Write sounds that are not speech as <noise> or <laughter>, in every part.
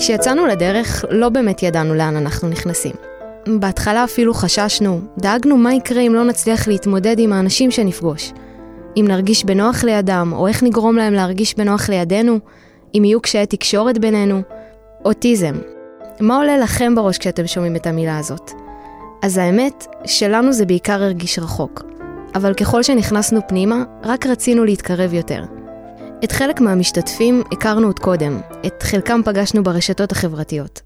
כשיצאנו לדרך, לא באמת ידענו לאן אנחנו נכנסים. בהתחלה אפילו חששנו, דאגנו מה יקרה אם לא נצליח להתמודד עם האנשים שנפגוש. אם נרגיש בנוח לידם, או איך נגרום להם להרגיש בנוח לידינו, אם יהיו קשיי תקשורת בינינו. אוטיזם. מה עולה לכם בראש כשאתם שומעים את המילה הזאת? אז האמת, שלנו זה בעיקר הרגיש רחוק. אבל ככל שנכנסנו פנימה, רק רצינו להתקרב יותר. את חלק מהמשתתפים הכרנו עוד קודם, את חלקם פגשנו ברשתות החברתיות.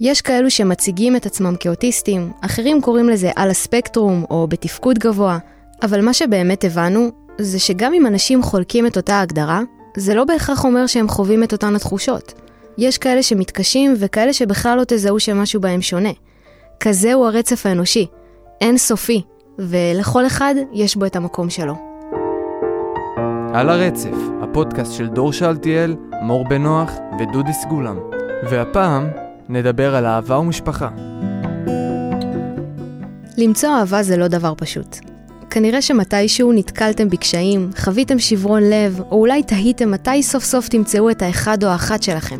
יש כאלו שמציגים את עצמם כאוטיסטים, אחרים קוראים לזה על הספקטרום או בתפקוד גבוה, אבל מה שבאמת הבנו, זה שגם אם אנשים חולקים את אותה הגדרה, זה לא בהכרח אומר שהם חווים את אותן התחושות. יש כאלה שמתקשים וכאלה שבכלל לא תזהו שמשהו בהם שונה. כזה הוא הרצף האנושי, אין סופי, ולכל אחד יש בו את המקום שלו. על הרצף, הפודקאסט של דור שאלתיאל, מור בנוח ודודי סגולם. והפעם נדבר על אהבה ומשפחה. למצוא אהבה זה לא דבר פשוט. כנראה שמתישהו נתקלתם בקשיים, חוויתם שברון לב, או אולי תהיתם מתי סוף סוף תמצאו את האחד או האחת שלכם.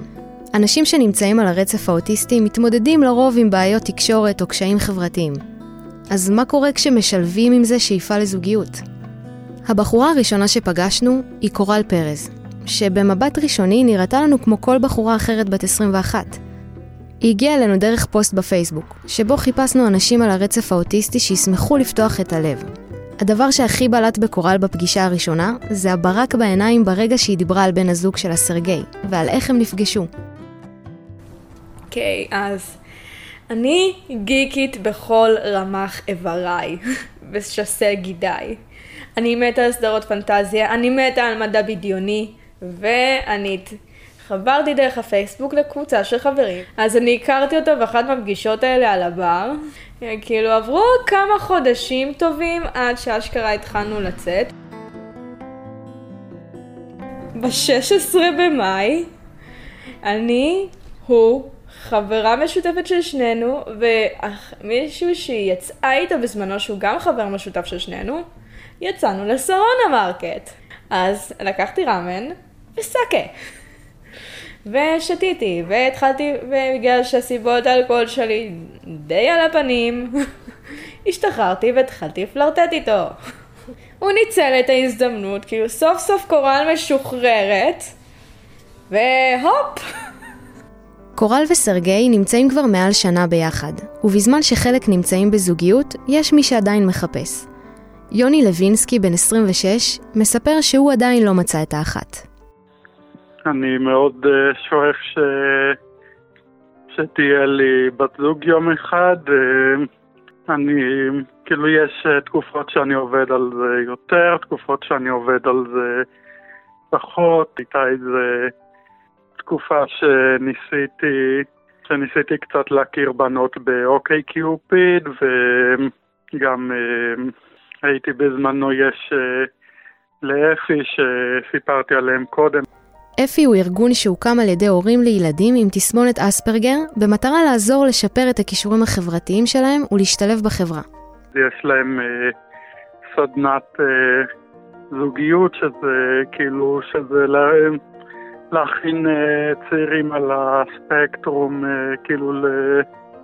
אנשים שנמצאים על הרצף האוטיסטי מתמודדים לרוב עם בעיות תקשורת או קשיים חברתיים. אז מה קורה כשמשלבים עם זה שאיפה לזוגיות? הבחורה הראשונה שפגשנו היא קורל פרז, שבמבט ראשוני נראתה לנו כמו כל בחורה אחרת בת 21. היא הגיעה אלינו דרך פוסט בפייסבוק, שבו חיפשנו אנשים על הרצף האוטיסטי שישמחו לפתוח את הלב. הדבר שהכי בלט בקורל בפגישה הראשונה, זה הברק בעיניים ברגע שהיא דיברה על בן הזוג שלה סרגי, ועל איך הם נפגשו. אוקיי, okay, אז אני גיקית בכל רמ"ח איבריי, <laughs> ושסה גידיי. אני מתה על סדרות פנטזיה, אני מתה על מדע בדיוני, ואני חברתי דרך הפייסבוק לקבוצה של חברים. אז אני הכרתי אותו באחת מהפגישות האלה על הבר. כאילו עברו כמה חודשים טובים עד שאשכרה התחלנו לצאת. ב-16 במאי, אני, הוא, חברה משותפת של שנינו, ומישהו שהיא יצאה איתו בזמנו, שהוא גם חבר משותף של שנינו, יצאנו לסרונה מרקט. אז לקחתי ראמן וסאקה. ושתיתי, והתחלתי, ובגלל שהסבילות לאלכוהול שלי די על הפנים, <laughs> השתחררתי והתחלתי לפלרטט איתו. הוא ניצל את ההזדמנות, כאילו סוף סוף קורל משוחררת, והופ! קורל וסרגי נמצאים כבר מעל שנה ביחד, ובזמן שחלק נמצאים בזוגיות, יש מי שעדיין מחפש. יוני לוינסקי, בן 26, מספר שהוא עדיין לא מצא את האחת. אני מאוד uh, שואף ש... שתהיה לי בת זוג יום אחד. Uh, אני, כאילו יש uh, תקופות שאני עובד על זה יותר, תקופות שאני עובד על זה פחות. הייתה איזה תקופה שניסיתי, שניסיתי קצת להכיר בנות באוקיי קיופיד, וגם uh, הייתי בזמנו, יש uh, לאפי שסיפרתי עליהם קודם. אפי הוא ארגון שהוקם על ידי הורים לילדים עם תסמונת אספרגר, במטרה לעזור לשפר את הכישורים החברתיים שלהם ולהשתלב בחברה. יש להם אה, סדנת אה, זוגיות, שזה כאילו, שזה לה, להכין אה, צעירים על הספקטרום, אה, כאילו, ל,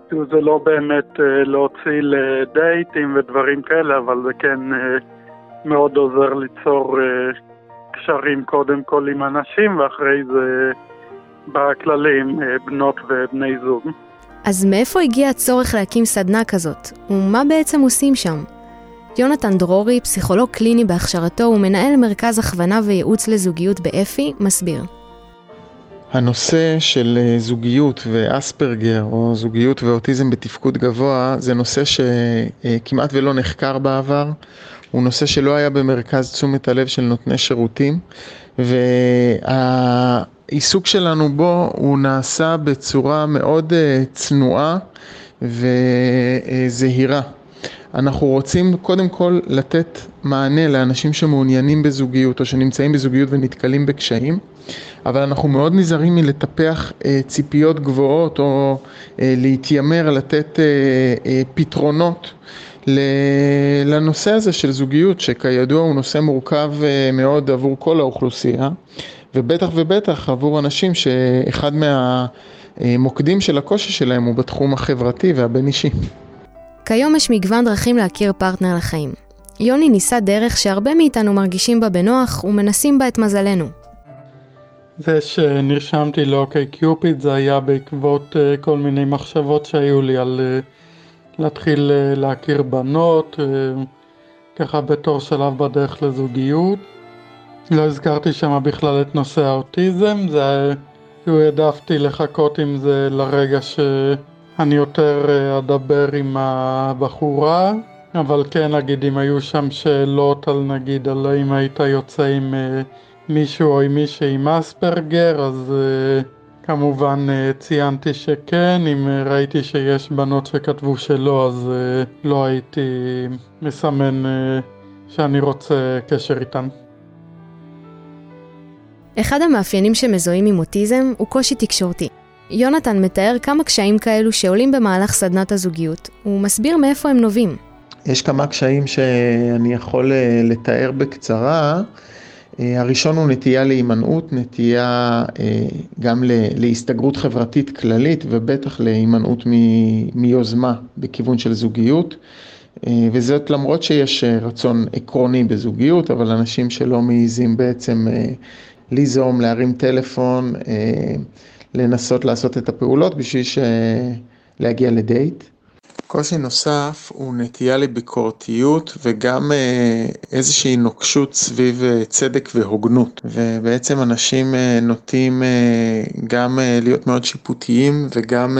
כאילו זה לא באמת אה, להוציא לדייטים ודברים כאלה, אבל זה כן אה, מאוד עוזר ליצור... אה, קשרים קודם כל עם אנשים, ואחרי זה בכללי עם אה, בנות ובני זוג. אז מאיפה הגיע הצורך להקים סדנה כזאת? ומה בעצם עושים שם? יונתן דרורי, פסיכולוג קליני בהכשרתו ומנהל מרכז הכוונה וייעוץ לזוגיות באפי, מסביר. הנושא של אה, זוגיות ואספרגר, או זוגיות ואוטיזם בתפקוד גבוה, זה נושא שכמעט ולא נחקר בעבר. הוא נושא שלא היה במרכז תשומת הלב של נותני שירותים, והעיסוק שלנו בו הוא נעשה בצורה מאוד אה, צנועה וזהירה. אנחנו רוצים קודם כל לתת מענה לאנשים שמעוניינים בזוגיות או שנמצאים בזוגיות ונתקלים בקשיים, אבל אנחנו מאוד נזהרים מלטפח אה, ציפיות גבוהות או אה, להתיימר לתת אה, אה, פתרונות לנושא הזה של זוגיות, שכידוע הוא נושא מורכב אה, מאוד עבור כל האוכלוסייה, ובטח ובטח עבור אנשים שאחד המוקדים של הקושי שלהם הוא בתחום החברתי והבין-אישי. כיום יש מגוון דרכים להכיר פרטנר לחיים. יוני ניסה דרך שהרבה מאיתנו מרגישים בה בנוח ומנסים בה את מזלנו. זה שנרשמתי לאוקיי קיופיד זה היה בעקבות uh, כל מיני מחשבות שהיו לי על uh, להתחיל uh, להכיר בנות, ככה בתור שלב בדרך לזוגיות. לא הזכרתי שם בכלל את נושא האוטיזם, זה כאילו העדפתי לחכות עם זה לרגע שאני יותר uh, אדבר עם הבחורה, אבל כן נגיד אם היו שם שאלות על נגיד על האם היית יוצא עם uh, מישהו או עם מישהי עם אספרגר, אז uh, כמובן ציינתי שכן, אם ראיתי שיש בנות שכתבו שלא, אז לא הייתי מסמן שאני רוצה קשר איתן. אחד המאפיינים שמזוהים עם אוטיזם הוא קושי תקשורתי. יונתן מתאר כמה קשיים כאלו שעולים במהלך סדנת הזוגיות, הוא מסביר מאיפה הם נובעים. יש כמה קשיים שאני יכול לתאר בקצרה. אה, הראשון הוא נטייה להימנעות, נטייה אה, גם להסתגרות חברתית כללית ובטח להימנעות מיוזמה בכיוון של זוגיות. אה, וזאת למרות שיש רצון עקרוני בזוגיות, אבל אנשים שלא מעיזים בעצם ליזום, להרים טלפון, לנסות לעשות את הפעולות בשביל להגיע לדייט. קושי נוסף הוא נטייה לביקורתיות וגם אה, איזושהי נוקשות סביב אה, צדק והוגנות. ובעצם אנשים אה, נוטים גם להיות מאוד שיפוטיים וגם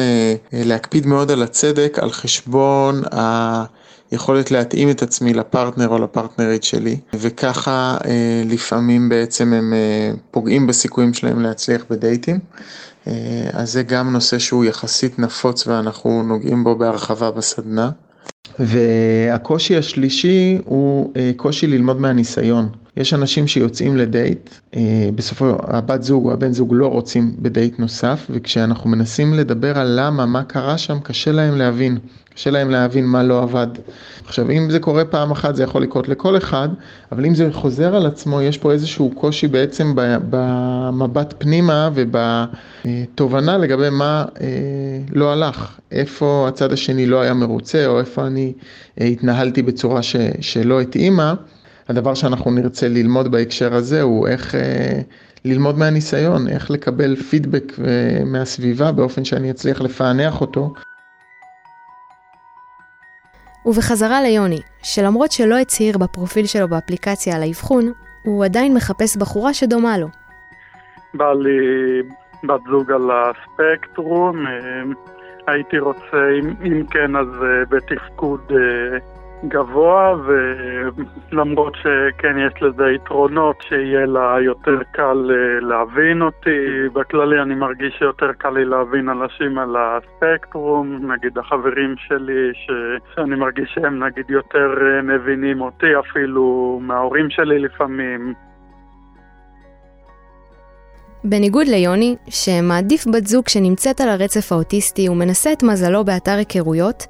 להקפיד מאוד על הצדק על חשבון היכולת להתאים את עצמי לפרטנר או לפרטנרית שלי, וככה לפעמים בעצם הם פוגעים בסיכויים שלהם להצליח בדייטים. אה, אז זה גם נושא שהוא יחסית נפוץ ואנחנו נוגעים בו בהרחבה בסדנה. והקושי השלישי הוא אה, קושי ללמוד מהניסיון. יש אנשים שיוצאים לדייט, אה, בסופו, הבת זוג או הבן זוג לא רוצים בדייט נוסף, וכשאנחנו מנסים לדבר על למה, מה קרה שם, קשה להם להבין. קשה להם להבין מה לא עבד. עכשיו, אם זה קורה פעם אחת, זה יכול לקרות לכל אחד, אבל אם זה חוזר על עצמו, יש פה איזשהו קושי בעצם במבט פנימה ובתובנה לגבי מה אה, לא הלך, איפה הצד השני לא היה מרוצה, או איפה אני אה, התנהלתי בצורה ש, שלא התאימה. הדבר שאנחנו נרצה ללמוד בהקשר הזה הוא איך אה, ללמוד מהניסיון, איך לקבל פידבק אה, מהסביבה באופן שאני אצליח לפענח אותו. ובחזרה ליוני, שלמרות שלא הצהיר בפרופיל שלו באפליקציה על האבחון, הוא עדיין מחפש בחורה שדומה לו. בא לי בת זוג על הספקטרום, הייתי רוצה, אם, אם כן, אז אה, בתפקוד אה, גבוה, ולמרות שכן יש לזה יתרונות, שיהיה לה יותר קל אה, להבין אותי. בכללי אני מרגיש שיותר קל לי להבין אנשים על הספקטרום, נגיד החברים שלי, ש... שאני מרגיש שהם נגיד יותר מבינים אותי, אפילו מההורים שלי לפעמים. בניגוד ליוני, שמעדיף בת זוג שנמצאת על הרצף האוטיסטי ומנסה את מזלו באתר היכרויות,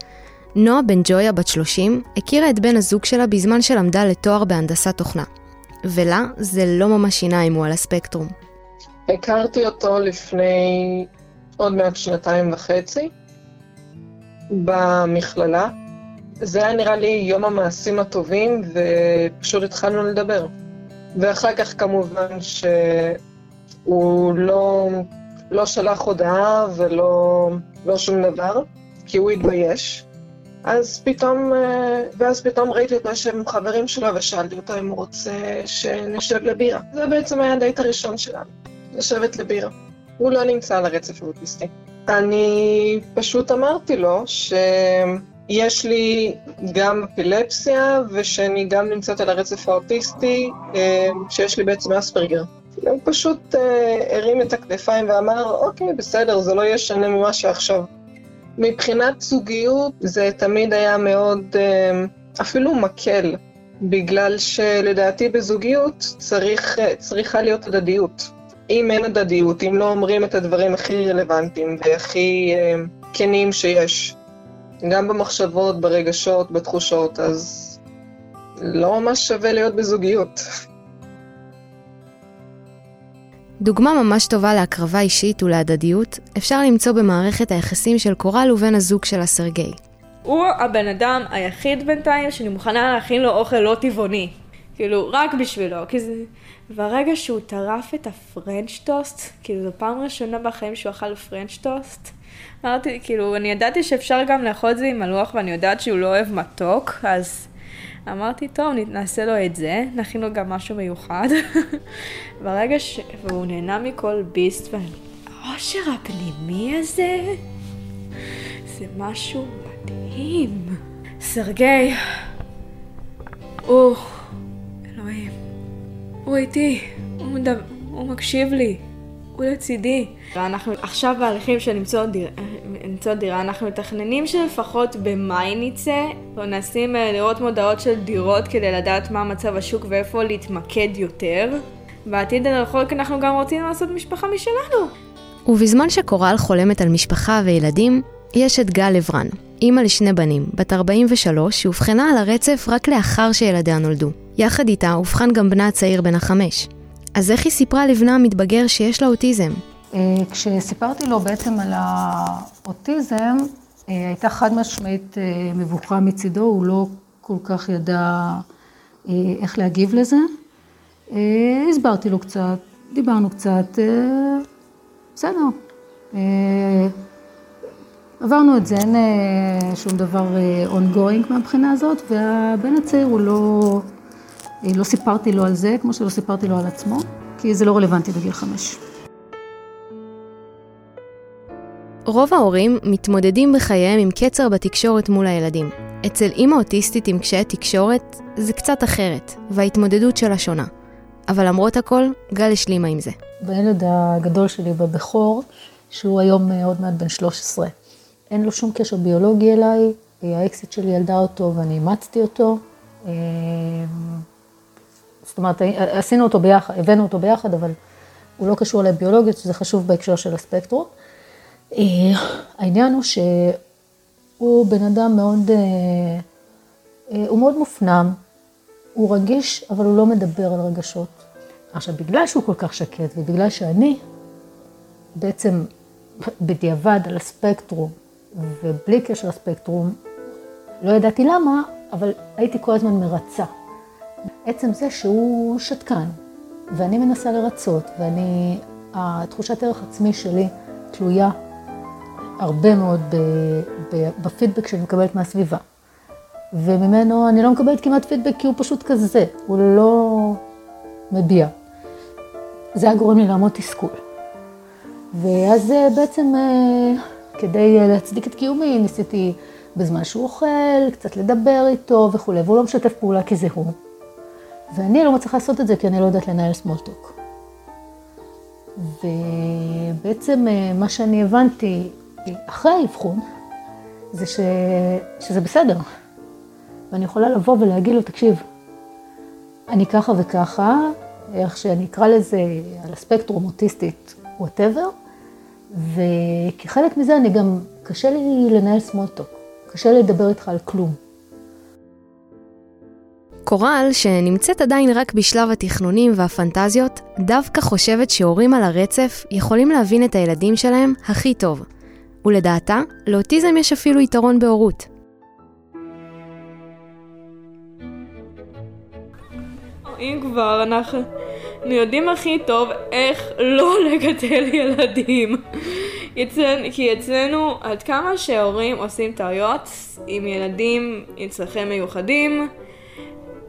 נועה בן ג'ויה, בת 30, הכירה את בן הזוג שלה בזמן שלמדה לתואר בהנדסת תוכנה. ולה זה לא ממש שינה אם הוא על הספקטרום. הכרתי אותו לפני עוד מעט שנתיים וחצי במכללה. זה היה נראה לי יום המעשים הטובים, ופשוט התחלנו לדבר. ואחר כך כמובן שהוא לא, לא שלח הודעה ולא לא שום דבר, כי הוא התבייש. אז פתאום, אה, ואז פתאום ראיתי אותו עם חברים שלו ושאלתי אותו אם הוא רוצה שנשב לבירה. זה בעצם היה הדייט הראשון שלנו, לשבת לבירה. הוא לא נמצא על הרצף האוטיסטי. אני פשוט אמרתי לו שיש לי גם אפילפסיה ושאני גם נמצאת על הרצף האוטיסטי, אה, שיש לי בעצם אספרגר. הוא פשוט אה, הרים את הכתפיים ואמר, אוקיי, בסדר, זה לא יהיה שונה ממה שעכשיו מבחינת זוגיות זה תמיד היה מאוד אה, אפילו מקל, בגלל שלדעתי בזוגיות צריך, צריכה להיות הדדיות. אם אין הדדיות, אם לא אומרים את הדברים הכי רלוונטיים והכי אה, כנים שיש, גם במחשבות, ברגשות, בתחושות, אז לא ממש שווה להיות בזוגיות. <laughs> דוגמה ממש טובה להקרבה אישית ולהדדיות אפשר למצוא במערכת היחסים של קורל ובן הזוג שלה סרגי. הוא הבן אדם היחיד בינתיים שאני מוכנה להכין לו אוכל לא טבעוני. כאילו, רק בשבילו. כי זה... והרגע שהוא טרף את ה French toast, כאילו זו פעם ראשונה בחיים שהוא אכל French toast, אמרתי, כאילו, אני ידעתי שאפשר גם לאכול את זה עם הלוח ואני יודעת שהוא לא אוהב מתוק, אז אמרתי, טוב, נעשה לו את זה, נכין לו גם משהו מיוחד. <laughs> ברגע ש... והוא נהנה מכל ביס, והאושר הפנימי הזה, זה משהו מדהים. סרגי, הוא... אלוהים. הוא איתי, הוא, מדבר, הוא מקשיב לי, הוא לצידי. ואנחנו עכשיו בהליכים של למצוא, דיר, למצוא דירה, אנחנו מתכננים שלפחות במאי נצא, ומנסים אה, לראות מודעות של דירות כדי לדעת מה מצב השוק ואיפה להתמקד יותר. בעתיד הרחוק אנחנו גם רוצים לעשות משפחה משלנו. ובזמן שקורל חולמת על משפחה וילדים, יש את גל לברן, אימא לשני בנים, בת 43, שאובחנה על הרצף רק לאחר שילדיה נולדו. יחד איתה אובחן גם בנה הצעיר בן החמש. אז איך היא סיפרה לבנה המתבגר שיש לה אוטיזם? אה, כשסיפרתי לו בעצם על האוטיזם, אה, הייתה חד משמעית אה, מבוכה מצידו, הוא לא כל כך ידע איך להגיב לזה. הסברתי לו קצת, דיברנו קצת, בסדר. עברנו את זה, אין שום דבר ongoing מהבחינה הזאת, והבן הצעיר הוא לא, לא סיפרתי לו על זה, כמו שלא סיפרתי לו על עצמו, כי זה לא רלוונטי בגיל חמש. רוב ההורים מתמודדים בחייהם עם קצר בתקשורת מול הילדים. אצל אימא אוטיסטית עם קשיי תקשורת זה קצת אחרת, וההתמודדות שלה שונה. אבל למרות הכל, גל השלימה עם זה. בילד הגדול שלי, בבכור, שהוא היום אה, עוד מעט בן 13, אין לו שום קשר ביולוגי אליי, האקסיט שלי ילדה אותו ואני אימצתי אותו. זאת אומרת, עשינו אותו ביחד, הבאנו אותו ביחד, אבל הוא לא קשור אליי ביולוגית, שזה חשוב בהקשר של הספקטרום. אה, העניין הוא שהוא בן אדם מאוד, אה, אה, הוא מאוד מופנם, הוא רגיש, אבל הוא לא מדבר על רגשות. עכשיו, בגלל שהוא כל כך שקט, ובגלל שאני בעצם בדיעבד על הספקטרום, ובלי קשר לספקטרום, לא ידעתי למה, אבל הייתי כל הזמן מרצה. עצם זה שהוא שתקן, ואני מנסה לרצות, ואני, התחושת ערך עצמי שלי תלויה הרבה מאוד בפידבק שאני מקבלת מהסביבה. וממנו אני לא מקבלת כמעט פידבק כי הוא פשוט כזה, הוא לא מביע. זה היה גורם לי לעמוד תסכול. ואז אה, בעצם אה, כדי להצדיק את קיומי ניסיתי בזמן שהוא אוכל, קצת לדבר איתו וכולי, והוא לא משתף פעולה כי זה הוא. ואני לא מצליחה לעשות את זה כי אני לא יודעת לנהל סמולטוק. ובעצם אה, מה שאני הבנתי אחרי האבחון, זה ש... שזה בסדר. ואני יכולה לבוא ולהגיד לו, תקשיב, אני ככה וככה, איך שאני אקרא לזה על הספקטרום אוטיסטית, whatever, וכחלק מזה אני גם, קשה לי לנהל small talk, קשה לי לדבר איתך על כלום. קורל, שנמצאת עדיין רק בשלב התכנונים והפנטזיות, דווקא חושבת שהורים על הרצף יכולים להבין את הילדים שלהם הכי טוב. ולדעתה, לאוטיזם יש אפילו יתרון בהורות. אם כבר, אנחנו יודעים הכי טוב איך לא לגדל ילדים. כי אצלנו, עד כמה שהורים עושים טעויות עם ילדים עם צרכים מיוחדים,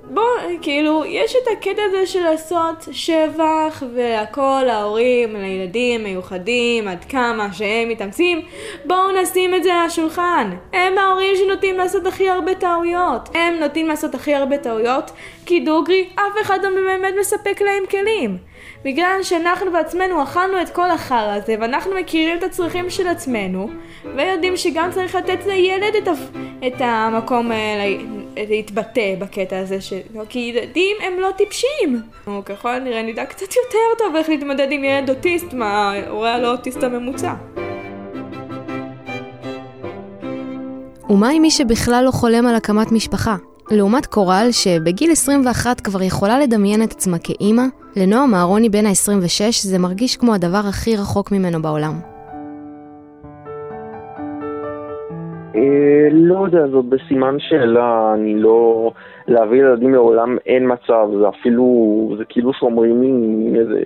בוא, כאילו, יש את הקטע הזה של לעשות שבח והכל להורים, לילדים מיוחדים, עד כמה שהם מתאמצים, בואו נשים את זה על השולחן. הם ההורים שנוטים לעשות הכי הרבה טעויות. הם נוטים לעשות הכי הרבה טעויות, כי דוגרי, אף אחד לא באמת מספק להם כלים. בגלל שאנחנו בעצמנו אכלנו את כל החרא הזה, ואנחנו מכירים את הצרכים של עצמנו, ויודעים שגם צריך לתת לילד את, את המקום אה, להתבטא בקטע הזה, ש... כי ילדים הם לא טיפשים. ככל הנראה נדע קצת יותר טוב איך להתמודד עם ילד אוטיסט מההורה הלא אוטיסט הממוצע. ומה עם מי שבכלל לא חולם על הקמת משפחה? לעומת קורל, שבגיל 21 כבר יכולה לדמיין את עצמה כאימא, לנועם אהרוני בן ה-26 זה מרגיש כמו הדבר הכי רחוק ממנו בעולם. לא יודע, זאת בסימן שאלה, אני לא... להביא ילדים לעולם אין מצב, זה אפילו, זה כאילו שאומרים לי איזה...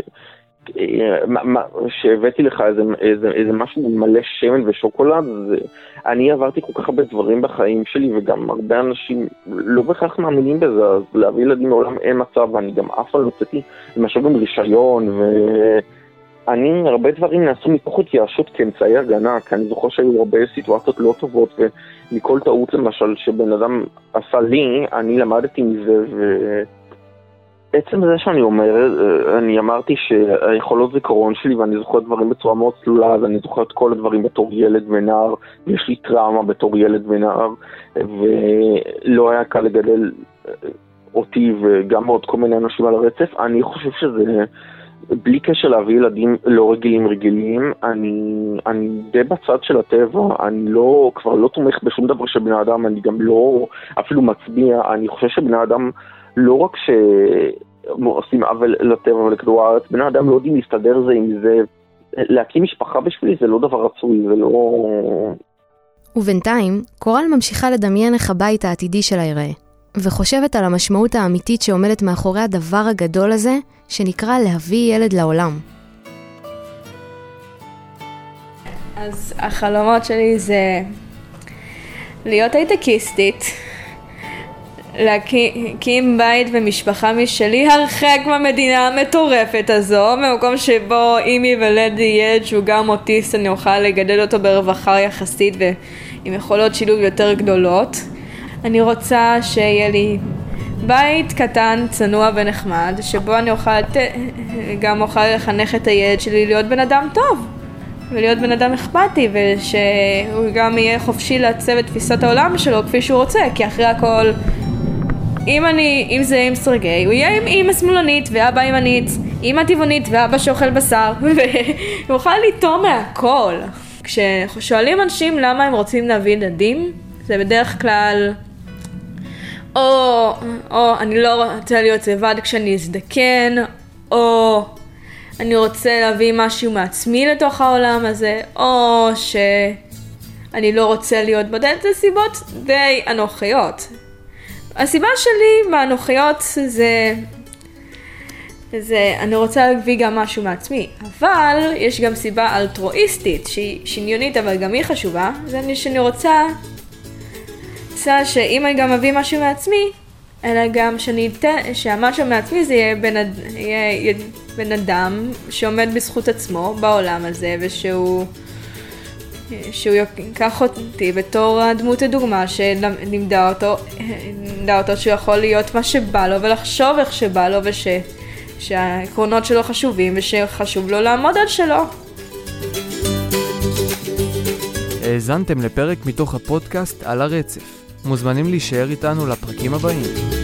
שהבאתי לך איזה, איזה, איזה משהו מלא שמן ושוקולד, זה, אני עברתי כל כך הרבה דברים בחיים שלי וגם הרבה אנשים לא בהכרח מאמינים בזה, אז להביא ילדים לעולם אין מצב ואני גם אף פעם לא יצאתי למשל עם רישיון ואני, הרבה דברים נעשו מתוך התייאשות כאמצעי הגנה, כי אני זוכר שהיו הרבה סיטואציות לא טובות ומכל טעות למשל שבן אדם עשה לי, אני למדתי מזה ו... עצם זה שאני אומר, אני אמרתי שהיכולות זיכרון שלי ואני זוכר דברים בצורה מאוד צלולה, אז אני זוכר את כל הדברים בתור ילד ונער, ויש לי טראומה בתור ילד ונער, ולא היה קל לגדל אותי וגם עוד כל מיני אנשים על הרצף. אני חושב שזה, בלי קשר להביא ילדים לא רגילים רגילים, אני, אני די בצד של הטבע, אני לא, כבר לא תומך בשום דבר של בני אדם, אני גם לא אפילו מצביע, אני חושב שבני אדם... לא רק שעושים עוול לטבע ולכדור הארץ, בני אדם לא יודעים להסתדר זה עם זה. להקים משפחה בשבילי זה לא דבר רצוי, זה לא... ובינתיים, קורל ממשיכה לדמיין איך הבית העתידי שלה ייראה, וחושבת על המשמעות האמיתית שעומדת מאחורי הדבר הגדול הזה, שנקרא להביא ילד לעולם. אז החלומות שלי זה להיות הייטקיסטית, להקים בית ומשפחה משלי הרחק מהמדינה המטורפת הזו, במקום שבו אם ייוולד ילד שהוא גם אוטיסט אני אוכל לגדל אותו ברווחה יחסית ועם יכולות שילוב יותר גדולות. אני רוצה שיהיה לי בית קטן, צנוע ונחמד, שבו אני אוכל גם אוכל לחנך את הילד שלי להיות בן אדם טוב ולהיות בן אדם אכפתי ושהוא גם יהיה חופשי לעצב את תפיסת העולם שלו כפי שהוא רוצה כי אחרי הכל אם אני, אם זה עם סרגי, הוא יהיה עם אימא שמאלנית ואבא ימנית, אימא טבעונית ואבא שאוכל בשר, <laughs> והוא יוכל לטעום מהכל. כששואלים אנשים למה הם רוצים להביא ילדים, זה בדרך כלל או, או אני לא רוצה להיות לבד כשאני אזדקן, או אני רוצה להביא משהו מעצמי לתוך העולם הזה, או שאני לא רוצה להיות בודד, זה סיבות די אנוכיות. הסיבה שלי באנוכיות זה... זה, אני רוצה להביא גם משהו מעצמי, אבל יש גם סיבה אלטרואיסטית שהיא שניונית אבל גם היא חשובה, זה שאני רוצה, רוצה שאם אני גם אביא משהו מעצמי, אלא גם שאני אתן, שהמשהו מעצמי זה יהיה בן, יהיה בן אדם שעומד בזכות עצמו בעולם הזה ושהוא שהוא ייקח אותי בתור הדמות הדוגמה שלימדה אותו, אותו שהוא יכול להיות מה שבא לו ולחשוב איך שבא לו וש... שהעקרונות שלו חשובים ושחשוב לו לעמוד על שלו. האזנתם לפרק מתוך הפודקאסט על הרצף. מוזמנים להישאר איתנו לפרקים הבאים.